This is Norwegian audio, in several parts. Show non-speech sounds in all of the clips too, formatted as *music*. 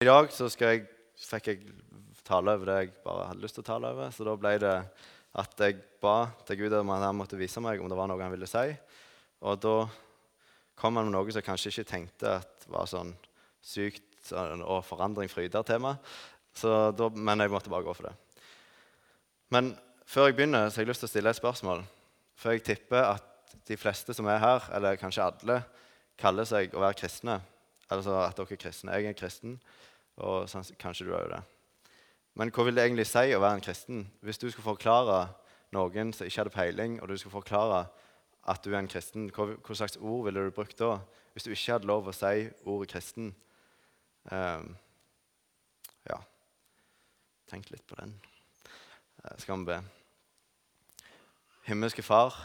I dag så jeg, fikk jeg tale over det jeg bare hadde lyst til å tale over. Så da ble det at jeg ba til Gud om at han måtte vise meg om det var noe han ville si. Og da kom han med noe som jeg kanskje ikke tenkte at var sånn sykt sånn, og forandring fryder-tema. Men jeg måtte bare gå for det. Men før jeg begynner, så har jeg lyst til å stille et spørsmål. For jeg tipper at de fleste som er her, eller kanskje alle, kaller seg å være kristne. Altså at dere er kristne. Jeg er kristen. Og sånn, kanskje du er jo det. Men hva vil det egentlig si å være en kristen? Hvis du skulle forklare noen som ikke hadde peiling, og du skulle forklare at du er en kristen, hva, hva, slags ord ville du brukt da? Hvis du ikke hadde lov å si ordet kristen? Um, ja Tenk litt på den. Uh, skal vi be. Himmelske Far,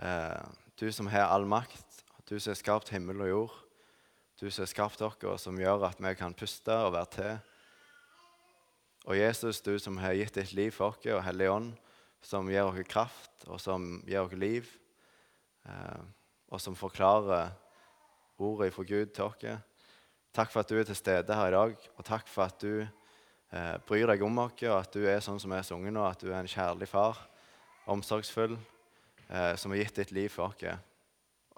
uh, du som har all makt, du som har skapt himmel og jord. Du som har skapt dere, som gjør at vi kan puste og være til. Og Jesus, du som har gitt ditt liv for oss, og Hellig Ånd, som gir oss kraft, og som gir oss liv, eh, og som forklarer ordet fra Gud til oss. Takk for at du er til stede her i dag, og takk for at du eh, bryr deg om oss, og at du er sånn som vi har sunget nå, at du er en kjærlig far, omsorgsfull, eh, som har gitt ditt liv for oss.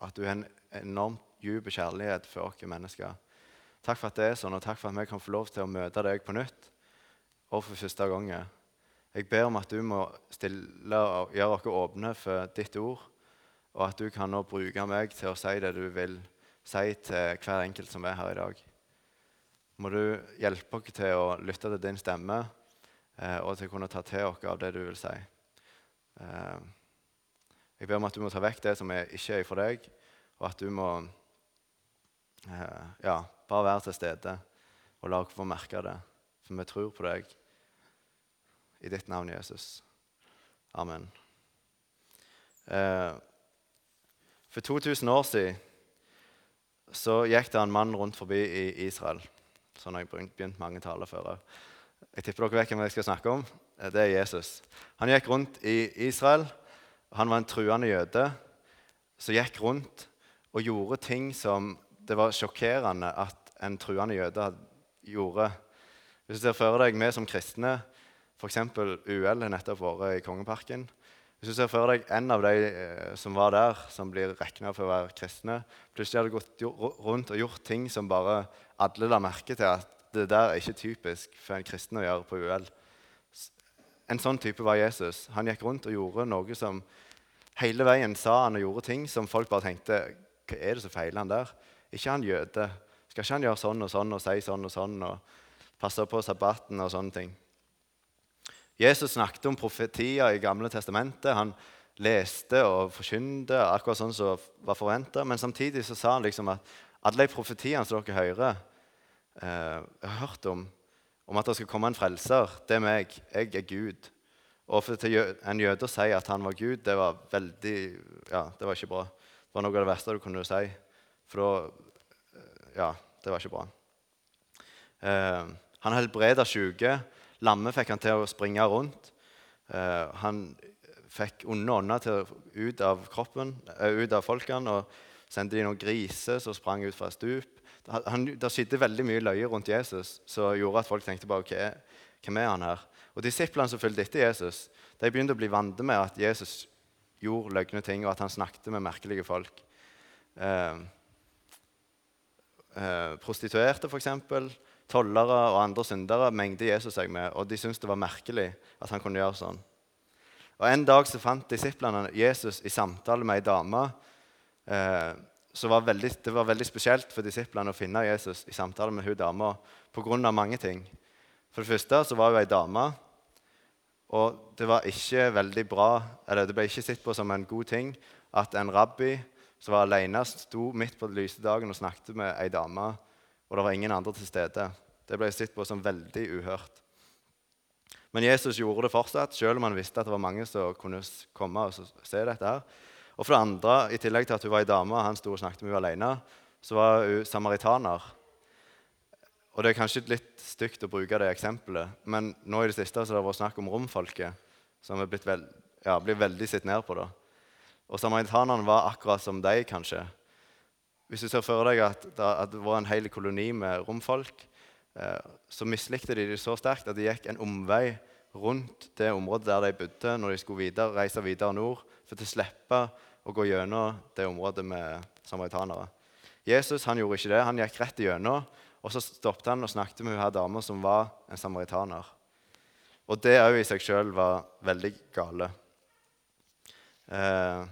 At du er en enormt dyp kjærlighet for oss mennesker. Takk for at det er sånn, og takk for at vi kan få lov til å møte deg på nytt og for første gang. Jeg ber om at du må stille gjøre oss åpne for ditt ord, og at du kan nå bruke meg til å si det du vil si til hver enkelt som er her i dag. Må du hjelpe oss til å lytte til din stemme eh, og til å kunne ta til oss av det du vil si. Eh, jeg ber om at du må ta vekk det som ikke er for deg, og at du må ja, bare være til stede og la oss få merke det. For vi tror på deg. I ditt navn, Jesus. Amen. Eh, for 2000 år siden så gikk det en mann rundt forbi i Israel. Sånn har jeg begynt mange taler før. Jeg tipper dere vet hvem jeg skal snakke om. Eh, det er Jesus. Han gikk rundt i Israel. Han var en truende jøde som gikk rundt og gjorde ting som det var sjokkerende at en truende jøde gjorde. Hvis du ser for deg vi som kristne, f.eks. UL har nettopp vært i Kongeparken. Hvis du ser for deg en av de eh, som var der, som blir regna for å være kristne, plutselig hadde gått rundt og gjort ting som bare alle la merke til at det der er ikke typisk for en kristen å gjøre på UL. En sånn type var Jesus. Han gikk rundt og gjorde noe som hele veien sa han og gjorde ting som folk bare tenkte Hva er det som feiler han der? Ikke han jøde? Skal ikke han gjøre sånn og sånn og si sånn og sånn og passe på sabbaten og sånne ting? Jesus snakket om profetier i Gamle testamentet. Han leste og forkynte akkurat sånn som var forventa. Men samtidig så sa han liksom at alle de profetiene som dere hører, eh, har hørt om, om at det skal komme en frelser, det er meg. Jeg er Gud. Og for en jøde å si at han var Gud, det var veldig, ja, det var ikke bra. Det var noe av det verste du kunne si. For da eh, Ja, det var ikke bra. Eh, han helbreda syke. Lamme fikk han til å springe rundt. Eh, han fikk onde ånder ut av kroppen, eh, ut av folkene, og sendte de noen griser som sprang ut fra et stup. Det skjedde veldig mye løye rundt Jesus som gjorde at folk tenkte bare, okay, hvem er han her? Og Disiplene som fulgte etter Jesus, de begynte å bli vant med at Jesus gjorde løgne ting, og at han snakket med merkelige folk. Eh, eh, prostituerte, f.eks., tollere og andre syndere mengde Jesus seg med, og de syntes det var merkelig at han kunne gjøre sånn. Og En dag så fant disiplene Jesus i samtale med ei dame. Eh, så var veldig, det var veldig spesielt for disiplene å finne Jesus i samtale med hun dama pga. mange ting. For det første så var hun ei dame, og det var ikke veldig bra, eller det ble ikke sett på som en god ting at en rabbi som var alene, sto midt på lyse dagen og snakket med ei dame, og det var ingen andre til stede. Det ble sett på som veldig uhørt. Men Jesus gjorde det fortsatt, selv om han visste at det var mange som kunne komme og se dette. her. Og for det andre, i tillegg til at hun var ei dame og han sto og snakket med henne alene, så var hun samaritaner. Og Det er kanskje litt stygt å bruke det eksempelet, men nå i det siste så har det vært snakk om romfolket, som er blitt veld, ja, blir veldig sett ned på. da. Og samaritanerne var akkurat som deg, kanskje. Hvis du ser for deg at, det var en hel koloni med romfolk, eh, så mislikte de det så sterkt at de gikk en omvei rundt det området der de bodde, når de skulle videre, reise videre nord, for å slippe å gå gjennom det området med samaritanere. Jesus han gjorde ikke det. Han gikk rett igjennom, og så stoppet han og snakket med hun dama som var en samaritaner. Og det òg i seg sjøl var veldig gale. Eh,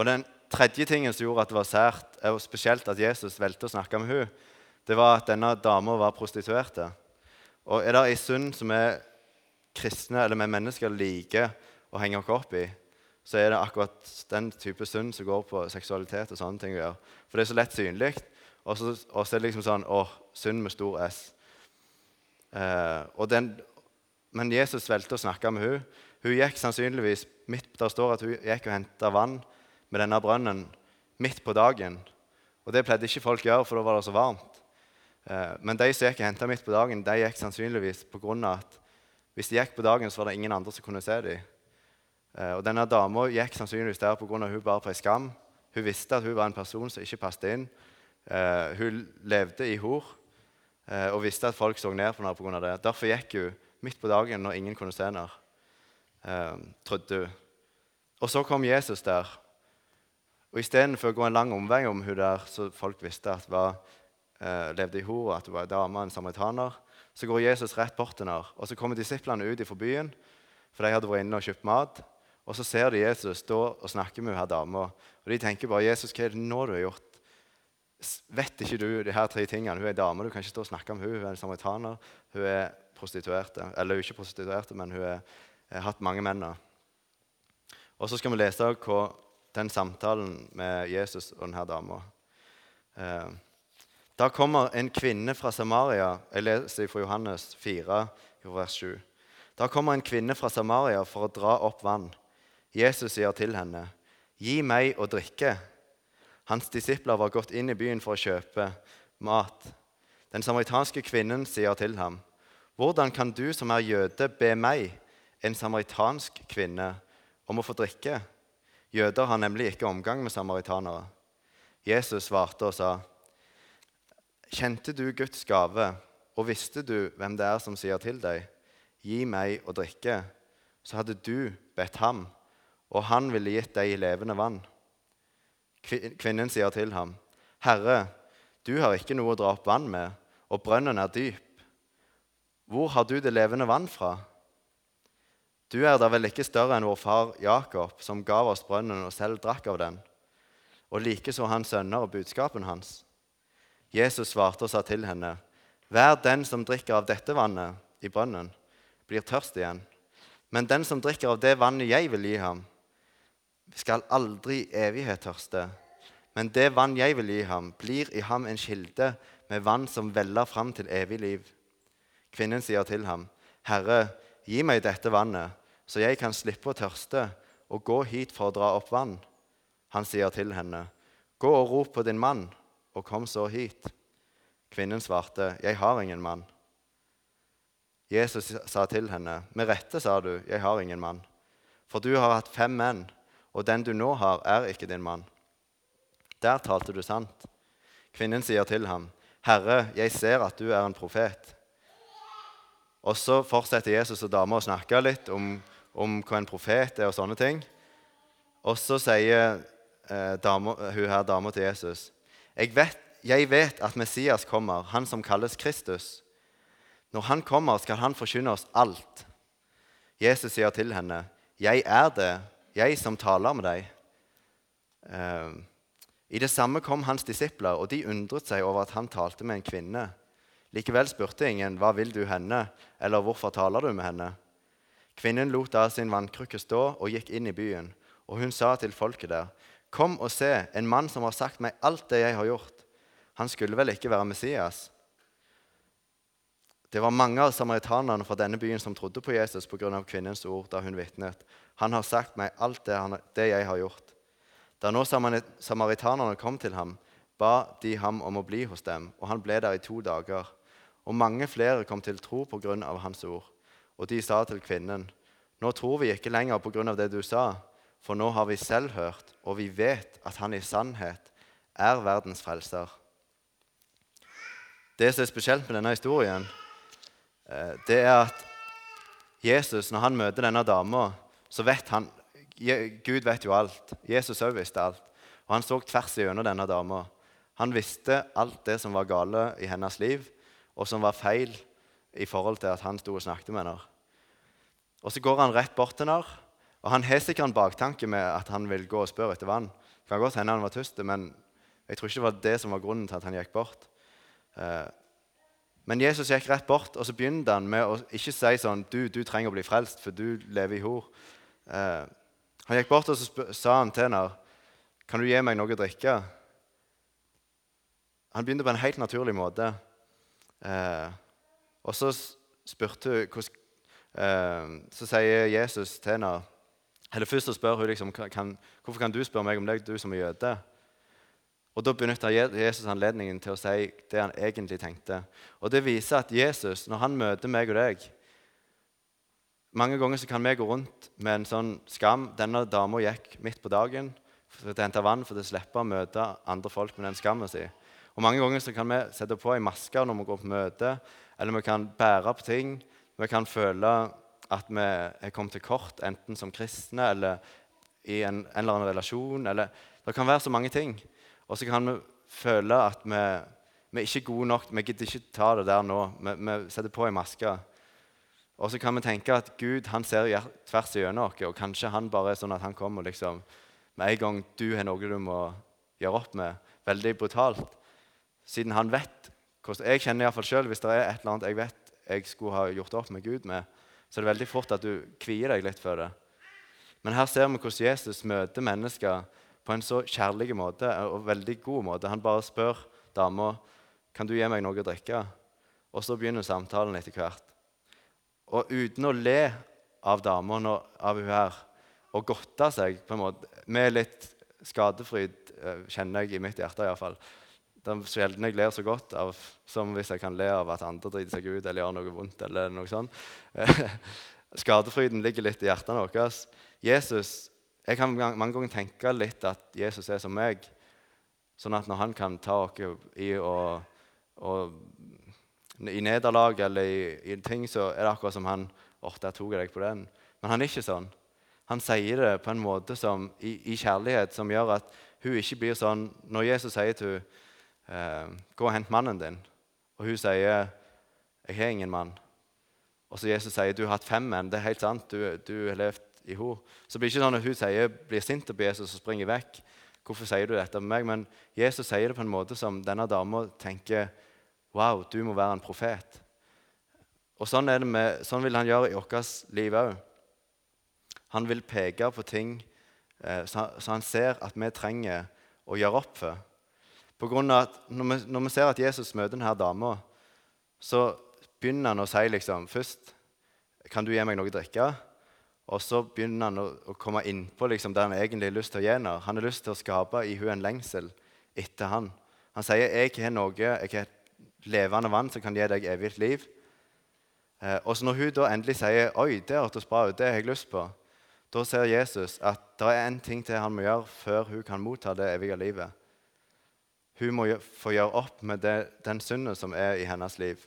og den tredje tingen som gjorde at det var sært, og spesielt at Jesus valgte å snakke med henne, det var at denne dama var prostituerte. Og er det ei synd som vi kristne eller vi mennesker liker å henge oss opp i, så er det akkurat den type synd som går på seksualitet og sånne ting å gjøre. For det er så lett synlig. Og så, er det liksom sånn Å, synd med stor S. Eh, den, men Jesus valgte å snakke med hun. Hun gikk sannsynligvis midt, Der står at hun gikk og henta vann med denne brønnen midt på dagen. Og Det pleide ikke folk å gjøre, for da var det så varmt. Eh, men de som gikk og henta midt på dagen, de gikk sannsynligvis pga. at hvis de gikk på dagen, så var det ingen andre som kunne se dem. Eh, og denne dama gikk sannsynligvis der pga. at hun bare på ei skam. Hun visste at hun var en person som ikke passet inn. Eh, hun levde i hor og visste at folk så ned på henne pga. det. Derfor gikk hun midt på dagen når ingen kunne se henne, trodde hun. Og så kom Jesus der. Og Istedenfor å gå en lang omvei om hun der, så folk visste at var, eh, levde i hor, at hun var en dame, en samaritaner, så går Jesus rett bort til henne. Og så kommer disiplene ut fra byen, for de hadde vært inne og kjøpt mat. Og så ser de Jesus stå og snakke med denne dama. Og de tenker bare 'Jesus, hva er det nå du har gjort?' Vet ikke du de her tre tingene? Hun er dame, du kan ikke stå og snakke med henne. Hun er en samaritaner, hun er prostituerte. Eller ikke prostituerte, men hun har hatt mange menn. Og så skal vi lese hva den samtalen med Jesus og denne dama. Eh, da kommer en kvinne fra Samaria Jeg leser fra Johannes 4, vers 7. Da kommer en kvinne fra Samaria for å dra opp vann. Jesus sier til henne, 'Gi meg å drikke.' Hans disipler var gått inn i byen for å kjøpe mat. Den samaritanske kvinnen sier til ham, 'Hvordan kan du som er jøde, be meg, en samaritansk kvinne, om å få drikke?' Jøder har nemlig ikke omgang med samaritanere. Jesus svarte og sa, 'Kjente du Guds gave, og visste du hvem det er som sier til deg:" 'Gi meg å drikke', så hadde du bedt ham, og han ville gitt deg levende vann. Kvinnen sier til ham, 'Herre, du har ikke noe å dra opp vann med, og brønnen er dyp.' 'Hvor har du det levende vann fra?' Du er da vel ikke større enn vår far Jakob, som gav oss brønnen og selv drakk av den, og likeså hans sønner og budskapen hans. Jesus svarte og sa til henne, Hver den som drikker av dette vannet i brønnen, blir tørst igjen. Men den som drikker av det vannet jeg vil gi ham, skal aldri evighet tørste. Men det vann jeg vil gi ham, blir i ham en kilde med vann som veller fram til evig liv. Kvinnen sier til ham, Herre, gi meg dette vannet så jeg kan slippe å tørste og gå hit for å dra opp vann. Han sier til henne, Gå og rop på din mann, og kom så hit. Kvinnen svarte, Jeg har ingen mann. Jesus sa til henne, Med rette sa du, Jeg har ingen mann. For du har hatt fem menn, og den du nå har, er ikke din mann. Der talte du sant. Kvinnen sier til ham, Herre, jeg ser at du er en profet. Og så fortsetter Jesus og dama å snakke litt om om hva en profet er og sånne ting. Og så sier eh, damer, hun her dama til Jesus jeg vet, jeg vet at Messias kommer, han som kalles Kristus. Når han kommer, skal han forkynne oss alt. Jesus sier til henne, 'Jeg er det, jeg som taler med deg.' Eh, I det samme kom hans disipler, og de undret seg over at han talte med en kvinne. Likevel spurte ingen, 'Hva vil du henne?' eller 'Hvorfor taler du med henne?' Kvinnen lot da sin vannkrukke stå og gikk inn i byen. Og hun sa til folket der, Kom og se, en mann som har sagt meg alt det jeg har gjort. Han skulle vel ikke være Messias? Det var mange av samaritanerne fra denne byen som trodde på Jesus pga. kvinnens ord da hun vitnet. Han har sagt meg alt det, han, det jeg har gjort. Da nå samaritanerne kom til ham, ba de ham om å bli hos dem, og han ble der i to dager. Og mange flere kom til tro pga. hans ord. Og de sa til kvinnen, Nå tror vi ikke lenger på grunn av det du sa, for nå har vi selv hørt, og vi vet at han i sannhet er verdens frelser. Det som er spesielt med denne historien, eh, det er at Jesus, når han møter denne dama, så vet han Gud vet jo alt. Jesus òg visste alt. Og han så tvers igjennom denne dama. Han visste alt det som var gale i hennes liv, og som var feil i forhold til at han sto og snakket med henne. Og Så går han rett bort til henne, og han har sikkert en baktanke med at han vil gå og spørre etter vann. Det kan godt hende han var tørst, men jeg tror ikke det var det som var grunnen til at han gikk bort. Eh, men Jesus gikk rett bort, og så begynte han med å ikke si sånn du, du trenger å bli frelst, for du lever i hor. Eh, han gikk bort og så sa han til henne, 'Kan du gi meg noe å drikke?' Han begynte på en helt naturlig måte. Eh, og så spurte hun eh, Så sier Jesus til henne eller Først så spør hun liksom, kan, 'Hvorfor kan du spørre meg om det, du som er jøde?' Og Da benytter Jesus anledningen til å si det han egentlig tenkte. Og Det viser at Jesus, når han møter meg og deg Mange ganger så kan vi gå rundt med en sånn skam. Denne dama gikk midt på dagen for å hente vann for å slippe å møte andre folk med den skammen sin. Og Mange ganger så kan vi sette på en maske når vi går på møte, eller vi kan bære på ting. Vi kan føle at vi er kommet til kort, enten som kristne eller i en, en eller annen relasjon. Eller, det kan være så mange ting. Og så kan vi føle at vi, vi er ikke gode nok. Vi gidder ikke ta det der nå. Vi, vi setter på ei maske. Og så kan vi tenke at Gud han ser tvers igjennom oss, og kanskje han bare er sånn at han kommer liksom, med en gang du har noe du må gjøre opp med, veldig brutalt. Siden han vet Jeg kjenner iallfall sjøl hvis det er et eller annet jeg vet jeg skulle ha gjort opp med Gud med, så er det veldig fort at du kvier deg litt for det. Men her ser vi hvordan Jesus møter mennesker på en så kjærlig måte og veldig god måte. Han bare spør dama kan du gi meg noe å drikke. Og så begynner samtalen etter hvert. Og uten å le av dama av hun her og godte seg på en måte, med litt skadefryd, eh, kjenner jeg i mitt hjerte iallfall. Det er sjelden jeg ler så godt av, som hvis jeg kan le av at andre driter seg ut eller gjør noe vondt. eller noe sånt. *laughs* Skadefryden ligger litt i hjertet vårt. Jesus, Jeg kan mange ganger tenke litt at Jesus er som meg. Sånn at når han kan ta oss i, i nederlag eller i, i, ting, så er det akkurat som han Åh, der tok jeg deg på den. Men han er ikke sånn. Han sier det på en måte som, i, i kjærlighet som gjør at hun ikke blir sånn Når Jesus sier til henne eh, 'Gå og hent mannen din.' Og hun sier, 'Jeg har ingen mann.' Og så Jesus sier, 'Du har hatt fem menn.' Det er helt sant. Du, du har levd i hor. Så blir det ikke sånn at hun sier, blir sint på Jesus og springer vekk. 'Hvorfor sier du dette med meg?' Men Jesus sier det på en måte som denne dama tenker, 'Wow, du må være en profet.' Og sånn, med, sånn vil han gjøre i vårt liv òg. Han vil peke på ting eh, så han ser at vi trenger å gjøre opp for. På grunn av at når vi, når vi ser at Jesus møter denne dama, så begynner han å si liksom, først Kan du gi meg noe å drikke? Og så begynner han å, å komme innpå liksom, det han egentlig har lyst til å gi. Han har lyst til å skape i henne en lengsel etter han. Han sier jeg har noe, jeg har et levende vann som kan gi deg evig liv. Eh, og så når hun da endelig sier oi, det hørtes bra ut, det har jeg lyst på, da ser Jesus at det er en ting til han må gjøre før hun kan motta det evige livet. Hun må få gjøre opp med det, den synden som er i hennes liv.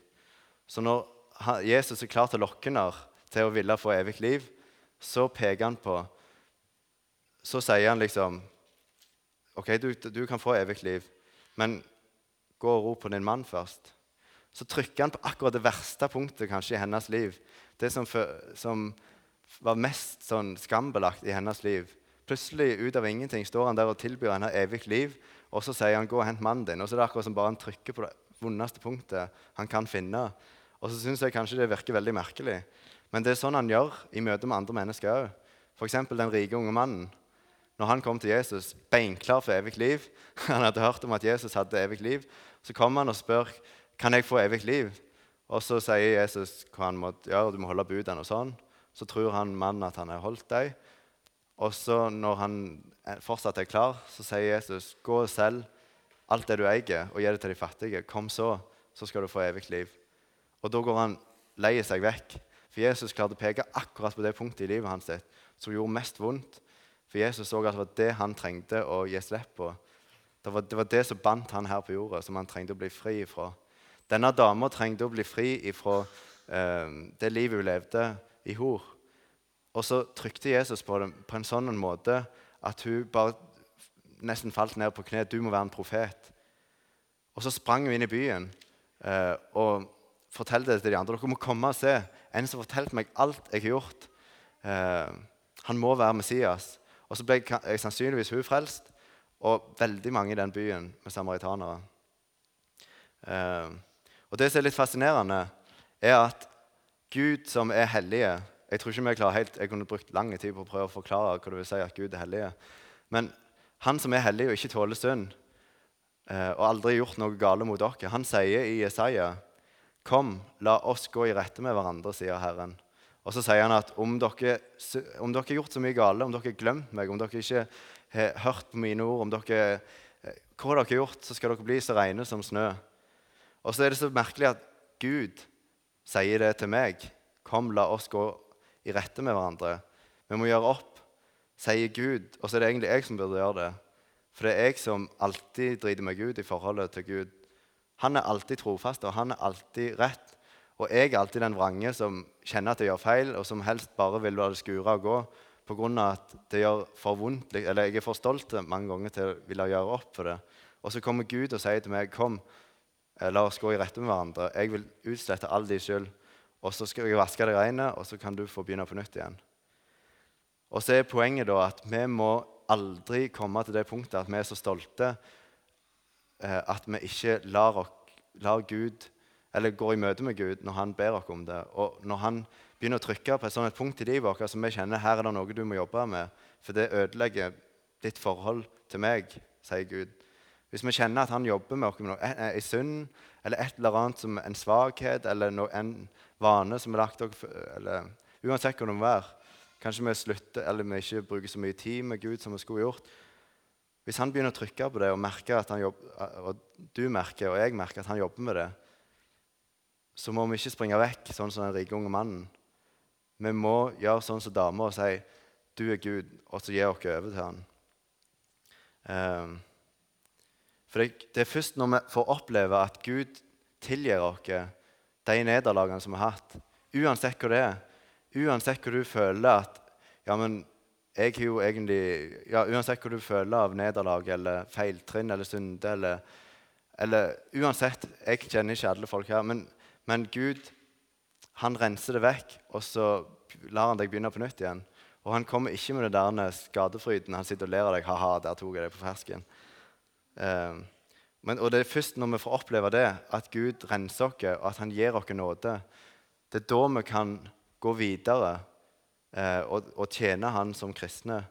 Så når Jesus er klar til å lokke henne til å ville få evig liv, så peker han på Så sier han liksom OK, du, du kan få evig liv, men gå og ro på din mann først. Så trykker han på akkurat det verste punktet kanskje i hennes liv. Det som, som var mest sånn skambelagt i hennes liv. Plutselig ut av ingenting står han der og tilbyr henne evig liv og så sier han 'gå og hent mannen din'. Og så er det akkurat som bare han trykker på det vondeste punktet han kan finne. Og så syns jeg kanskje det virker veldig merkelig. Men det er sånn han gjør i møte med andre mennesker òg. F.eks. den rike unge mannen. Når han kom til Jesus, beinklar for evig liv *laughs* Han hadde hørt om at Jesus hadde evig liv. Så kommer han og spør kan jeg få evig liv. Og så sier Jesus hva han må gjøre. Du må holde budene og sånn. Så tror han mannen at han har holdt dem. Og så når han fortsatt er klar, så sier Jesus, 'Gå og selg alt det du eier, og gi det til de fattige.' 'Kom så, så skal du få evig liv.' Og da går han lei seg vekk. For Jesus klarte å peke akkurat på det punktet i livet hans sitt, som gjorde mest vondt. For Jesus så at det var det han trengte å gi slipp på. Det var, det var det som bandt han her på jorda, som han trengte å bli fri ifra. Denne dama trengte å bli fri ifra eh, det livet hun levde i hor. Og så trykte Jesus på det på en sånn måte at hun bare nesten falt ned på kne. 'Du må være en profet.' Og så sprang hun inn i byen eh, og fortalte det til de andre. 'Dere må komme og se en som fortalte meg alt jeg har gjort.' Eh, han må være Messias. Og så ble jeg sannsynligvis hun frelst, og veldig mange i den byen med samaritanere. Eh, og Det som er litt fascinerende, er at Gud som er hellige Jeg tror ikke vi klarer helt, jeg kunne brukt lang tid på å prøve å forklare hva det vil si at Gud er hellige. Men han som er hellig og ikke tåler synd, eh, og aldri gjort noe gale mot dere, han sier i Jesaja Kom, la oss gå i rette med hverandre, sier Herren. Og så sier han at om dere har gjort så mye gale, om dere har glemt meg, om dere ikke har hørt på mine ord, om dere, eh, hva dere har gjort, så skal dere bli så rene som snø. Og så er det så merkelig at Gud sier det til meg. Kom, la oss gå i rette med hverandre. Vi må gjøre opp, sier Gud. Og så er det egentlig jeg som burde gjøre det. For det er jeg som alltid driter meg ut i forholdet til Gud. Han er alltid trofast, og han er alltid rett. Og jeg er alltid den vrange som kjenner at jeg gjør feil, og som helst bare vil la det skure og gå pga. at det gjør for vondt. Eller jeg er for stolt mange ganger til å ville gjøre opp for det. Og så kommer Gud og sier til meg kom, Eh, la oss gå i rette med hverandre. Jeg vil utslette all din skyld. Og så skal jeg vaske det rene, og så kan du få begynne på nytt igjen. Og så er poenget da at vi må aldri komme til det punktet at vi er så stolte eh, at vi ikke lar, lar Gud eller går i møte med Gud når han ber oss om det. Og når han begynner å trykke på et sånt punkt i livet vårt som vi kjenner her er det noe du må jobbe med, for det ødelegger ditt forhold til meg, sier Gud, hvis vi kjenner at han jobber med oss med noe, er synd eller et eller annet som en svakhet eller no, en vane som er lagt dere eller Uansett hva det må være. Kanskje vi slutter, eller vi ikke bruker så mye tid med Gud som vi skulle gjort. Hvis han begynner å trykke på det, og, merker at han jobber, og du merker og jeg merker at han jobber med det, så må vi ikke springe vekk sånn som den rike unge mannen. Vi må gjøre sånn som damer og si 'Du er Gud', og så gi oss over til han. Um, for det, er først når vi får oppleve at Gud tilgir oss de nederlagene som vi har hatt, uansett hva det er, uansett hva du føler at ja, men jeg har jo egentlig, ja, Uansett hva du føler av nederlag eller feiltrinn eller synde eller, eller, Uansett Jeg kjenner ikke alle folk her, men, men Gud han renser det vekk, og så lar han deg begynne på nytt igjen. Og han kommer ikke med det der skadefryden. Han sitter og ler av deg. Ha-ha, der tok jeg deg på fersken. Eh, men, og det er først når vi får oppleve det, at Gud renser oss, og at han gir oss nåde, det er da vi kan gå videre eh, og, og, tjene Han som kristne.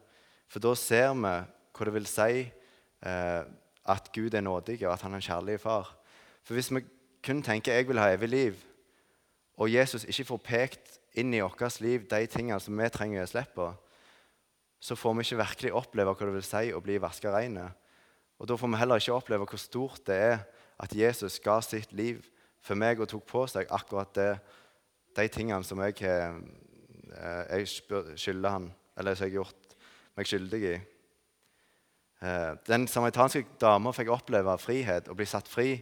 For da ser vi hva det vil si eh, at Gud er nådig, og at han er en kjærlig far. For hvis vi kun tenker 'jeg vil ha evig liv', og Jesus ikke får pekt inn i vårt liv de tingene som vi trenger å slippe, så får vi ikke virkelig oppleve hva det vil si å bli vaska reine. Og Da får vi heller ikke oppleve hvor stort det er at Jesus ga sitt liv for meg og tok på seg akkurat det, de tingene som jeg, eh, jeg skylder han, eller som jeg har gjort meg skyldig i. Eh, den samaritanske dama fikk oppleve frihet og bli satt fri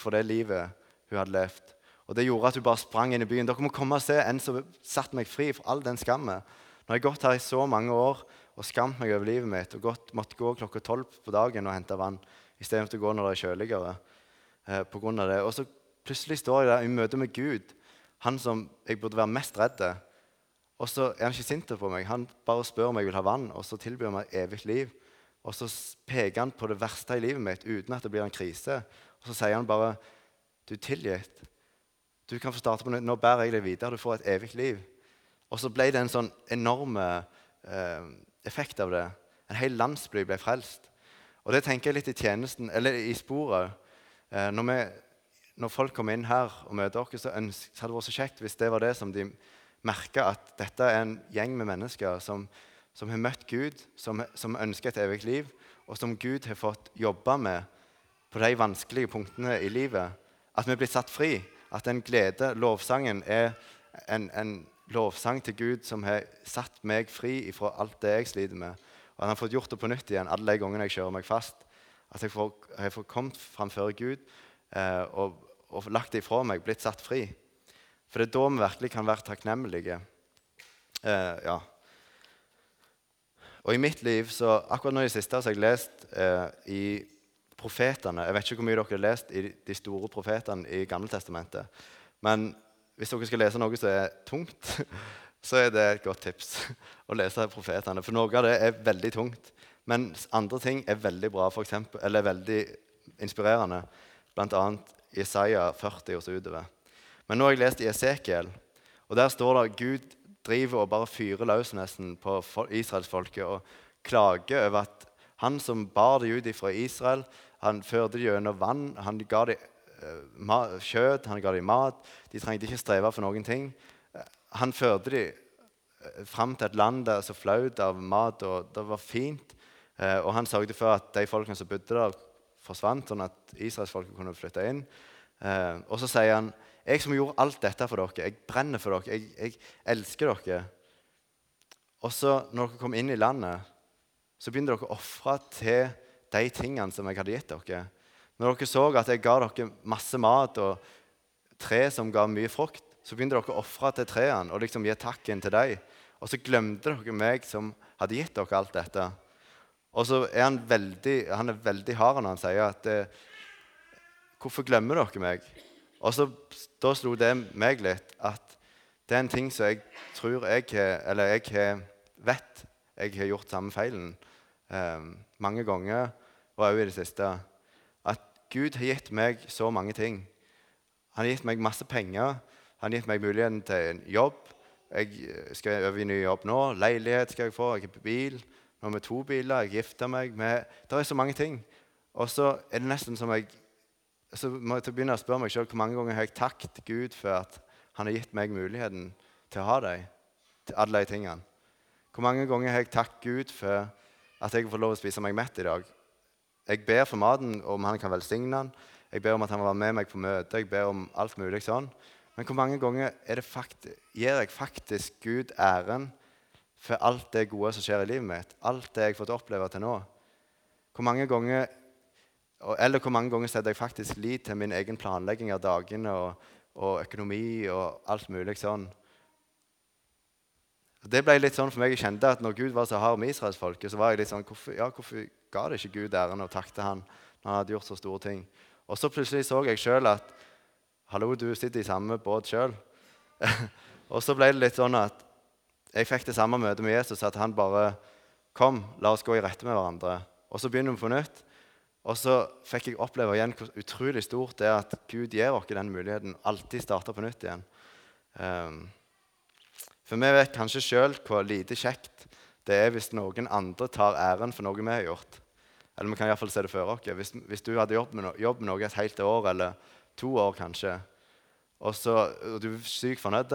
fra det livet hun hadde levd. Og Det gjorde at hun bare sprang inn i byen. Dere må komme og se en som satte meg fri fra all den skammen. Nå har jeg gått her i så mange år og skamt meg over livet mitt og godt, måtte gå klokka tolv på dagen og hente vann istedenfor å gå når det er kjøligere. Eh, på grunn av det. Og så plutselig står jeg der i møte med Gud, han som jeg burde være mest redd. Og så er han ikke sint på meg. Han bare spør om jeg vil ha vann, og så tilbyr han meg evig liv. Og så peker han på det verste i livet mitt uten at det blir en krise. Og så sier han bare Du er tilgitt. Du kan få starte på nytt. Nå bærer jeg deg videre. Du får et evig liv. Og så ble det en sånn enorm eh, effekt av det. En hel landsby ble frelst. Og det tenker jeg litt i tjenesten, eller i sporet. Eh, når, vi, når, folk kommer inn her og møter oss, så, så hadde det vært så kjekt hvis det var det som de merka, at dette er en gjeng med mennesker som, som har møtt Gud, som, som, ønsker et evig liv, og som Gud har fått jobbe med på de vanskelige punktene i livet. At vi blir satt fri. At den glede, lovsangen, er en, en lovsang til Gud som har satt meg fri fra alt det jeg sliter med. Og at han har fått gjort det på nytt igjen alle de gangene jeg kjører meg fast. At jeg får, jeg får kommet framfor Gud eh, og, og lagt det ifra meg, blitt satt fri. For det er da vi virkelig kan være takknemlige. Eh, ja. Og i mitt liv, så akkurat nå i det siste, har jeg lest eh, i profetene Jeg vet ikke hvor mye dere har lest i de store profetene i Gammeltestamentet. Men hvis dere skal lese noe som er tungt, *laughs* så er det et godt tips *laughs* å lese profetene. For noe av det er veldig tungt. Men andre ting er veldig bra, for eksempel, eller veldig inspirerende. Bl.a. Isaiah 40 og så utover. Men nå har jeg lest i Esekiel, og der står det at Gud driver og bare fyrer løs nesten på israelsfolket og klager over at han som bar dem ut fra Israel, han førte dem gjennom vann, han ga dem kjøtt, han ga dem mat. De trengte ikke streve for noen ting. Han førte dem uh, fram til et land der så flaut av mat, og det var fint. Og han sørget for at de folkene som bodde der, forsvant, sånn at israelsfolket kunne flytte inn. og så sier han jeg som gjorde alt dette for dere, jeg brenner for dere, jeg, jeg elsker dere. Og så, når dere kom inn i landet, så begynte dere å ofre til de tingene som jeg hadde gitt dere. Når dere så at jeg ga dere masse mat og tre som ga mye frukt, så begynte dere å ofre til trærne og liksom gi takken til dem. Og så glemte dere meg som hadde gitt dere alt dette. Og så er han veldig, han er veldig hard når han sier at eh, Hvorfor glemmer dere meg? Og så, Da slo det meg litt at det er en ting som jeg tror jeg Eller jeg vet jeg har gjort samme feilen eh, mange ganger, og også i det siste. Gud har gitt meg så mange ting. Han har gitt meg masse penger. Han har gitt meg muligheten til en jobb. Jeg skal over i ny jobb nå. Leilighet skal jeg få. Jeg har bil. Nå har vi to biler. Jeg gifter meg. Med, det er så mange ting. Og så er det nesten som jeg så må jeg begynne å spørre meg selv hvor mange ganger har jeg takket Gud for at han har gitt meg muligheten til å ha dem, til alle de tingene. Hvor mange ganger har jeg takket Gud for at jeg får lov å spise meg mett i dag? Jeg ber for maten, om han kan velsigne den. Jeg ber om at han vil være med meg på møte. Jeg ber om alt mulig sånn. Men hvor mange ganger gir jeg faktisk Gud æren for alt det gode som skjer i livet mitt? Alt det jeg har fått oppleve til nå? Hvor mange ganger eller hvor mange ganger setter jeg faktisk lit til min egen planlegging av dagene og, og økonomi og alt mulig sånn. Det ble litt sånn for meg, Jeg kjente at når Gud var så hard med israelsfolket, så var jeg litt sånn hvorfor, ja, hvorfor ga det ikke Gud æren og takte han når han hadde gjort så store ting? Og så plutselig så jeg sjøl at Hallo, du sitter i samme båt sjøl. *laughs* og så ble det litt sånn at jeg fikk det samme møtet med Jesus, at han bare Kom, la oss gå i rette med hverandre. Og så begynner vi på nytt. Og så fikk jeg oppleve igjen hvor utrolig stort det er at Gud gir oss den muligheten. Alltid starte på nytt igjen. Um, for vi vet kanskje sjøl hvor lite kjekt det er hvis noen andre tar æren for noe vi har gjort. Eller vi kan iallfall se det for oss. Hvis, hvis, du hadde jobbet med, no jobb med noe et helt år eller to år kanskje, og, så, og du er sykt fornøyd,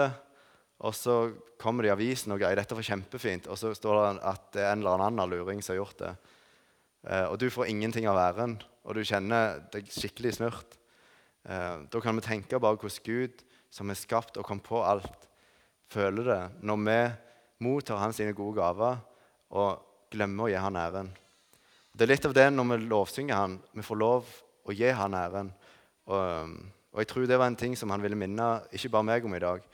og så kommer det i avisen og greier, dette var kjempefint, og så står det at det er en eller annen luring som har gjort det. Eh, og du får ingenting av æren, og du kjenner deg skikkelig snurt. Eh, da kan vi tenke bare hvordan Gud, som har skapt og kom på alt, føler det når vi mottar hans gode gaver og glemmer å gi han æren. Det er litt av det når vi lovsynger han. Vi får lov å gi han æren. Og, og, jeg tror det var en ting som han ville minne ikke bare meg om i dag,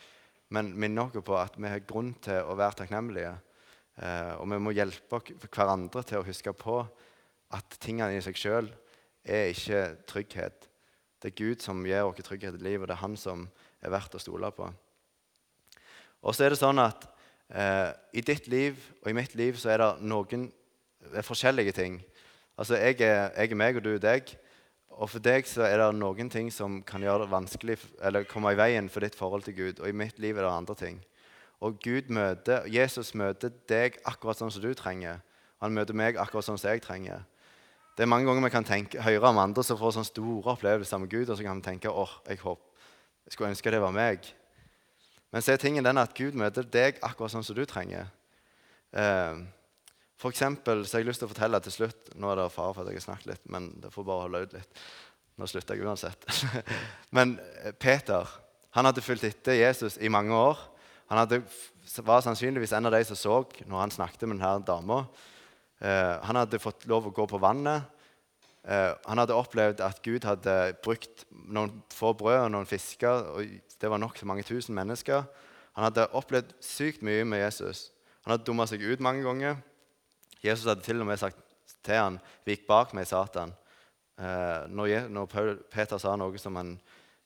men minne oss på at vi har grunn til å være takknemlige. Eh, og vi må hjelpe hverandre til å huske på at tingene i seg sjøl er ikke trygghet. Det er Gud som gir oss trygghet i livet, og det er Han som er verdt å stole på. Og så er det sånn at eh, i ditt liv og i mitt liv så er det noen det er forskjellige ting. Altså, jeg er, jeg er meg, og du er deg. Og for deg så er det noen ting som kan gjøre det vanskelig, eller komme i veien for ditt forhold til Gud. Og i mitt liv er det andre ting. Og Gud møter, Jesus møter deg akkurat sånn som du trenger. Han møter meg akkurat sånn som jeg trenger. Det er mange ganger vi kan tenke, høre om andre som får sånne store opplevelser med Gud, og så kan vi tenke åh, jeg, håper, jeg skulle ønske det var meg. Men så er tingen den at Gud møter deg akkurat sånn som du trenger. Eh, for eksempel, så har jeg lyst til å fortelle til slutt Nå er det fare for at jeg har snakket litt, men det får bare holde ut litt. Nå slutter jeg uansett. *laughs* men eh, Peter han hadde fulgt etter Jesus i mange år. Han hadde, var sannsynligvis en av de som så når han snakket med denne dama. Eh, han hadde fått lov å gå på vannet. Eh, han hadde opplevd at Gud hadde brukt noen få brød og noen fisker. og Det var nok mange tusen mennesker. Han hadde opplevd sykt mye med Jesus. Han hadde dumma seg ut mange ganger. Jesus hadde til og med sagt til han, 'Vik bak meg, Satan', eh, når, Peter sa noe som han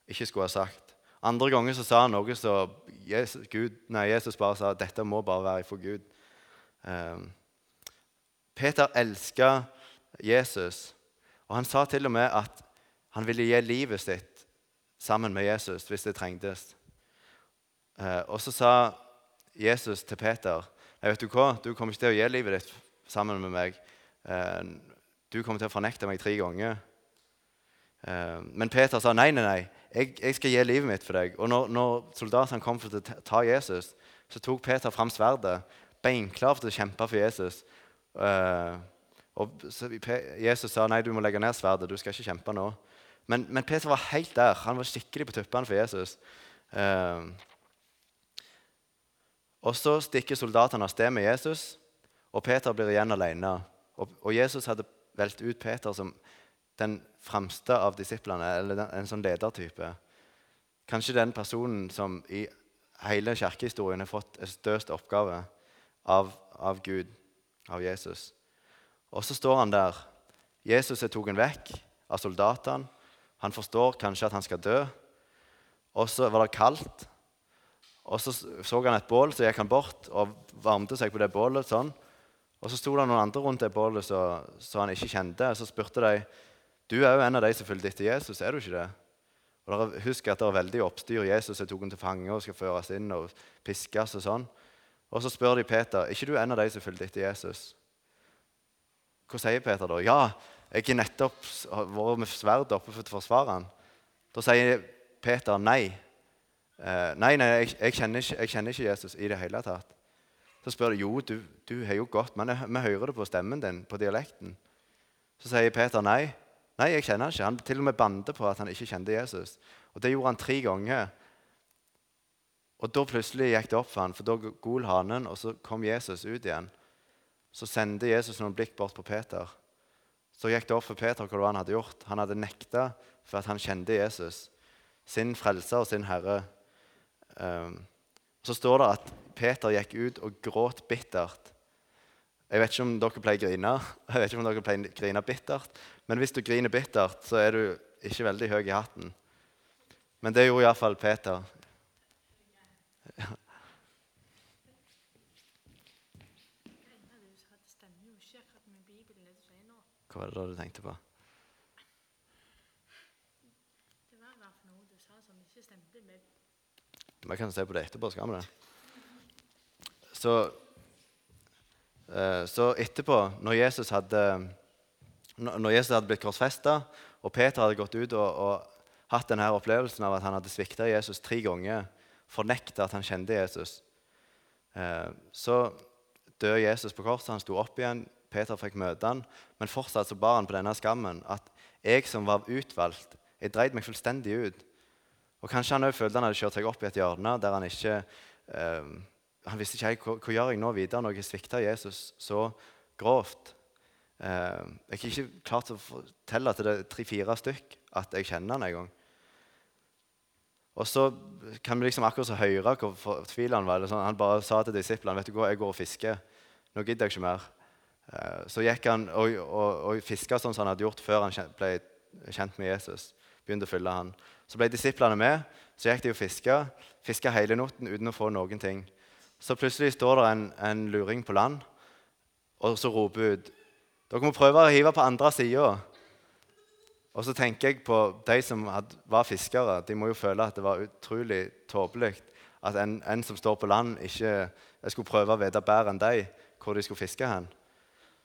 ikke skulle ha sagt. Andre ganger så sa han noe som Jesus, Jesus bare sa dette må bare være for Gud. Eh, Peter elska Jesus. Og Han sa til og med at han ville gi livet sitt sammen med Jesus hvis det trengtes. Eh, og så sa Jesus til Peter Nei, vet Du hva, du kommer ikke til å gi livet ditt sammen med meg. Eh, du kommer til å fornekte meg tre ganger. Eh, men Peter sa nei, nei, nei. Jeg, jeg, skal gi livet mitt for deg. Og når, når soldatene kom for å ta Jesus, så tok Peter fram sverdet, beinklar for å kjempe for Jesus. Uh, og Jesus sa nei, du må legge ned sverdet. du skal ikke kjempe nå. Men, men Peter var helt der. Han var skikkelig på tuppene for Jesus. Eh, og Så stikker soldatene av sted med Jesus, og Peter blir igjen alene. Og, og Jesus hadde valgt ut Peter som den fremste av disiplene, eller en sånn ledertype. Kanskje den personen som i hele kirkehistorien har fått en størst oppgave av, av Gud, av Jesus. Og så står han der. Jesus er tatt vekk av soldatene. Han forstår kanskje at han skal dø. Og så var det kaldt. Og så så han et bål, så gikk han bort og varmte seg på det bålet. sånn. Og så sto det noen andre rundt det bålet som han ikke kjente. Og Så spurte de du er jo en av de som fulgte etter Jesus, er du ikke det? Og dere Husk at det er veldig oppstyr. Jesus er tatt til fange og skal føres inn og piskes. Og sånn. Og så spør de Peter ikke du en av de som fulgte etter Jesus. Hva sier Peter da? Ja, jeg har nettopp vært med sverdet oppe for å forsvare han. Da sier Peter nei. Eh, nei, nei, jeg, jeg, kjenner ikke, jeg, kjenner ikke, Jesus i det hele tatt. Så spør de jo, du, du har jo gått, men vi hører det på stemmen din, på dialekten. Så sier Peter nei. Nei, jeg kjenner han ikke. Han til og med bandet på at han ikke kjente Jesus. Og Det gjorde han tre ganger. Og Da plutselig gikk det opp for han, for da gol hanen, og så kom Jesus ut igjen. Så sendte Jesus noen blikk bort på Peter. Så gikk det opp for Peter hva han hadde gjort. Han hadde nekta for at han kjente Jesus, sin frelser og sin herre. Um, så står det at Peter gikk ut og gråt bittert. Jeg vet ikke om dere pleier å grine, *laughs* jeg vet ikke om dere pleier å grine bittert, men hvis du griner bittert, så er du ikke veldig høy i hatten. Men det gjorde iallfall Peter. Ja. Hva var det da du tenkte på? Det var i hvert noe du sa som ikke stemte med Vi kan se på det etterpå, skal vi det? Så, eh, så etterpå, når Jesus hadde, når Jesus hadde blitt korsfesta, og Peter hadde gått ut og, og hatt denne opplevelsen av at han hadde svikta Jesus tre ganger, fornekta at han kjente Jesus, eh, så døde Jesus på korset. Han sto opp igjen. Peter fikk møte han, men fortsatt så bar han på denne skammen at jeg som var utvalgt, jeg dreide meg fullstendig ut. Og Kanskje han følte han hadde kjørt seg opp i et hjørne der han ikke eh, Han visste ikke hva, hva gjør jeg nå videre når jeg svikter Jesus så grovt. Eh, jeg har ikke klart å fortelle til det tre-fire stykk at jeg kjenner han en gang. Og så kan vi liksom akkurat så høre hvor fortvila han var. Sånn, han bare sa til disiplene vet du hva, jeg går og fisker. Nå gidder jeg ikke mer. Eh, så gikk han og, og, og fiska sånn som han hadde gjort før han ble kjent med Jesus. Begynte å følge han. Så ble disiplene med. Så gikk de og fiska. Fiska hele natten uten å få noen ting. Så plutselig står det en, en luring på land, og så roper ut Dere må prøve å hive på andre sida. Og så tenker jeg på de som had, var fiskere. De må jo føle at det var utrolig tåpelig at en, en, som står på land, ikke skulle prøve å vite bedre enn de hvor de skulle fiske hen.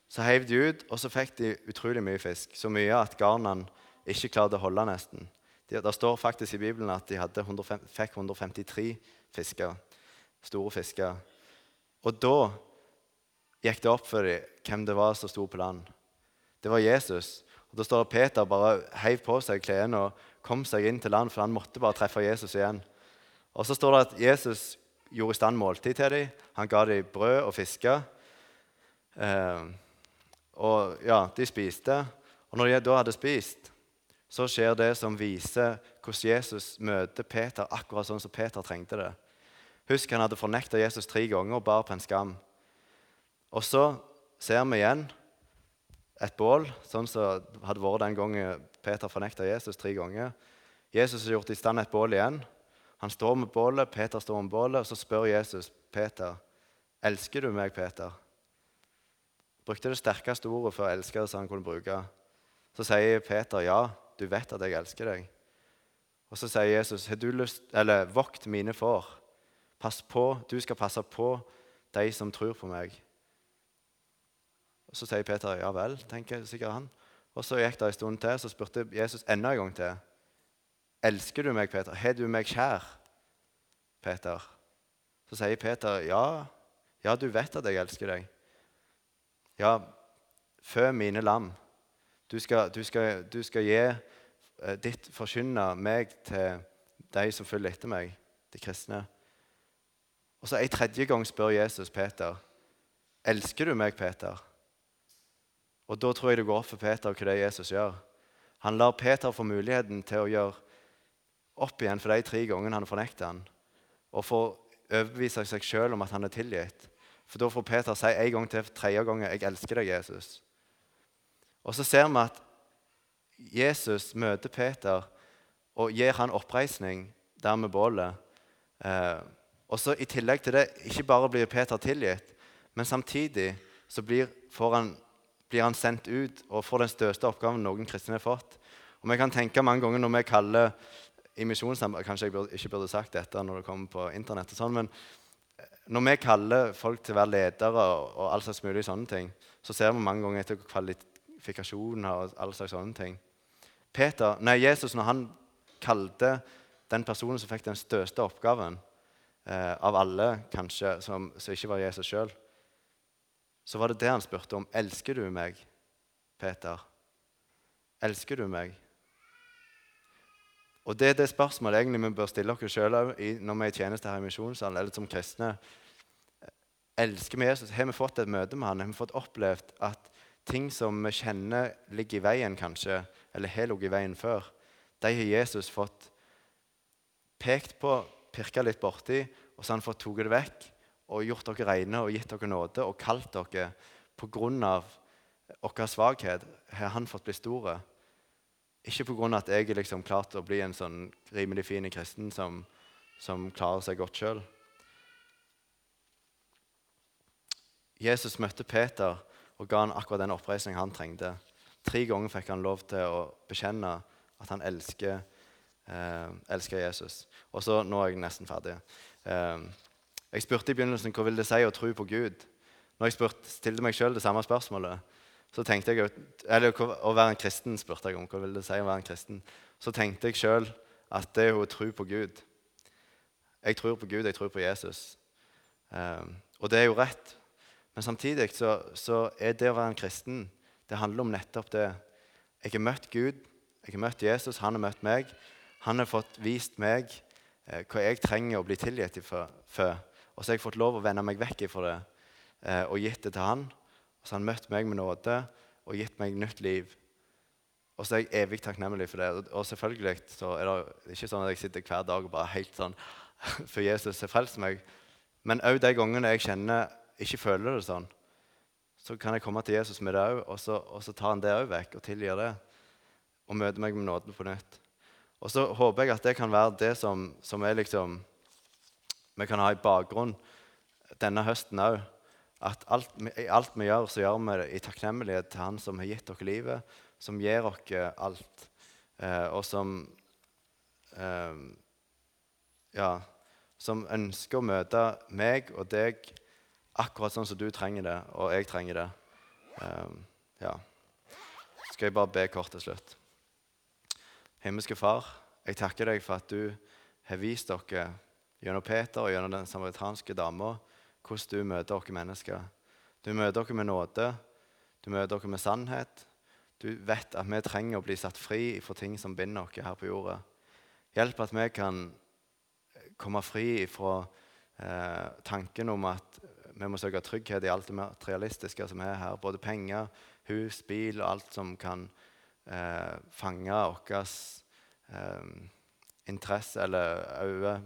Så heiv de ut, og så fikk de utrolig mye fisk. Så mye at garnene ikke klarte å holde nesten. Det de står faktisk i Bibelen at de 105, fikk 153 fisker. Store fisker. Og da gikk det opp for dem hvem det var som sto på land. Det var Jesus. Og Da står det Peter bare heiv på seg klærne og kom seg inn til land, for han måtte bare treffe Jesus igjen. Og Så står det at Jesus gjorde i stand måltid til dem. Han ga dem brød og fisker. Eh, og ja, de spiste. Og når de da hadde spist, så skjer det som viser hvordan Jesus møter Peter akkurat sånn som Peter trengte det. Husk han hadde fornekta Jesus tre ganger og bar på en skam. Og så ser vi igjen et bål, sånn som hadde vært den gangen Peter fornekta Jesus tre ganger. Jesus har gjort i stand et bål igjen. Han står med bålet, Peter står med bålet, og så spør Jesus Peter, 'Elsker du meg, Peter?' Brukte det sterkeste ordet for å elske som han kunne bruke. Så sier Peter, 'Ja, du vet at jeg elsker deg.' Og så sier Jesus, 'Har du lyst Eller vokt mine får.' Pass på, Du skal passe på de som tror på meg. Og Så sier Peter, 'Ja vel', tenker sikkert han. Og Så gikk det en stund til, så spurte Jesus enda en gang til. 'Elsker du meg, Peter? Har du meg kjær?' Peter. Så sier Peter, 'Ja, ja, du vet at jeg elsker deg.' 'Ja, fø mine lam.' Du skal, du skal, du skal gi eh, ditt forkynne meg til de som følger etter meg, de kristne. Og så En tredje gang spør Jesus Peter, 'Elsker du meg, Peter?' Og Da tror jeg det går opp for Peter hva det er Jesus gjør. Han lar Peter få muligheten til å gjøre opp igjen for de tre gangene han fornekter han, og får overbevise seg sjøl om at han er tilgitt. For da får Peter si en gang til tredje gang 'Jeg elsker deg, Jesus'. Og så ser vi at Jesus møter Peter og gir han oppreisning der med bålet. Eh, og så I tillegg til det, ikke bare blir Peter tilgitt, men samtidig så blir, han, blir han sendt ut og får den største oppgaven noen kristne har fått. Og Vi kan tenke mange ganger når vi kaller i misjonssammenheng Kanskje jeg burde, ikke burde sagt dette når det kommer på internett, og sånn, men når vi kaller folk til å være ledere og, all slags mulig sånne ting, så ser vi mange ganger etter kvalifikasjoner og all slags sånne ting. Peter, nei, Jesus, når han kalte den personen som fikk den største oppgaven eh, av alle, kanskje, som, som ikke var Jesus sjøl, så var det det han spurte om. Elsker du meg, Peter? Elsker du meg? Og Det er det spørsmålet egentlig vi bør stille oss sjøl når vi er i tjeneste her i misjonssalen, eller som kristne. Elsker vi Jesus? Har vi fått et møte med han? Har vi fått opplevd at ting som vi kjenner ligger i veien, kanskje, eller har ligget i veien før, de har Jesus fått pekt på, pirka litt borti, og så har han fått tatt det vekk og gjort dere rene og gitt dere nåde og kalt dere på grunn av vår svakhet. Har han fått bli store? Ikke pga. at jeg har liksom klart å bli en sånn rimelig fin kristen som, som klarer seg godt sjøl. Jesus møtte Peter og ga han akkurat den oppreisningen han trengte. Tre ganger fikk han lov til å bekjenne at han elsker, eh, elsker Jesus. Og så, Nå er jeg nesten ferdig. Eh, jeg spurte i begynnelsen hva vil det si å tro på Gud. Når jeg spurte, stilte meg sjøl det samme spørsmålet, så tenkte jeg, eller Å være en kristen spurte jeg om. Hva vil det si å være en kristen? Så tenkte jeg sjøl at det er å tro på Gud. Jeg tror på Gud, jeg tror på Jesus. Um, og det er jo rett. Men samtidig så, så, er det å være en kristen det handler om nettopp det. Jeg har møtt Gud, jeg har møtt Jesus, han har møtt meg. Han har fått vist meg eh, hva jeg trenger å bli tilgitt for. Og så har jeg fått lov å vende meg vekk ifra det eh, og gitt det til han. Så har han møtt meg med nåde og gitt meg nytt liv. Og så er jeg evig takknemlig for det. Og selvfølgelig så er det ikke sånn at jeg sitter hver dag og bare helt sånn *laughs* For Jesus har frelst meg. Men òg de gangene jeg kjenner ikke føler det sånn, så kan jeg komme til Jesus med det òg, og, og, så tar han det òg vekk og tilgir det. Og møter meg med nåden på nytt. Og så håper jeg at det kan være det som, som er liksom Vi kan ha i bakgrunn denne høsten òg at alt, alt, vi gjør, så gjør vi det i takknemlighet til Han som har gitt dere livet, som gir dere alt, eh, og som eh, Ja, som ønsker å møte meg og deg akkurat sånn som du trenger det, og jeg trenger det. Eh, ja. Skal jeg bare be kort til slutt. Himmelske Far, jeg takker deg for at du har vist dere gjennom Peter og gjennom den samaritanske dama hvordan du møter oss mennesker. Du møter oss med nåde, du møter oss med sannhet. Du vet at vi trenger å bli satt fri for ting som binder oss her på jorda. Hjelp at vi kan komme fri fra eh, tanken om at vi må søke trygghet i alt det materialistiske som er her. Både penger, hus, bil og alt som kan eh, fange vår eh, interesse eller øye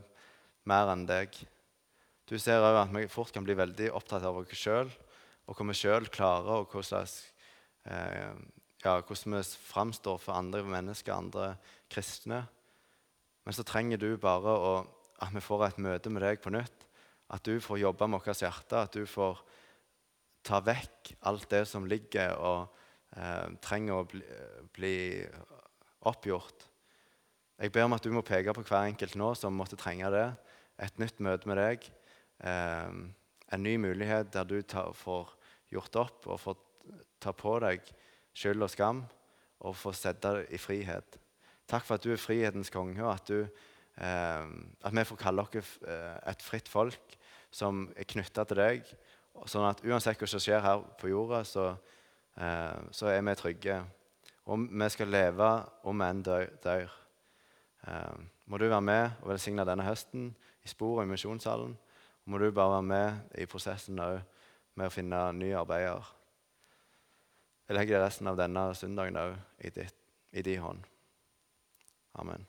mer enn deg. Du ser òg at vi fort kan bli veldig opptatt av oss sjøl og hva vi sjøl klarer, og hvordan, eh, ja, hvordan vi framstår for andre mennesker, andre kristne. Men så trenger du bare å, at vi får et møte med deg på nytt. At du får jobbe med vårt hjerte, at du får ta vekk alt det som ligger og eh, trenger å bli, bli, oppgjort. Jeg ber om at du må peke på hver enkelt nå som måtte trenge det. Et nytt møte med deg. Eh, en ny mulighet der du tar, får gjort opp og får ta på deg skyld og skam og får sette deg i frihet. Takk for at du er frihetens konge, og at, du, eh, at vi får kalle oss eh, et fritt folk som er knytta til deg. Sånn at uansett hva som skjer her på jorda, så, eh, så er vi trygge. Og vi skal leve om enn dør. Eh, må du være med og velsigne denne høsten i sporet i misjonssalen. Må du bare være med i prosessen òg med å finne nye arbeider. Jeg legger resten av denne søndagen òg i, i din hånd. Amen.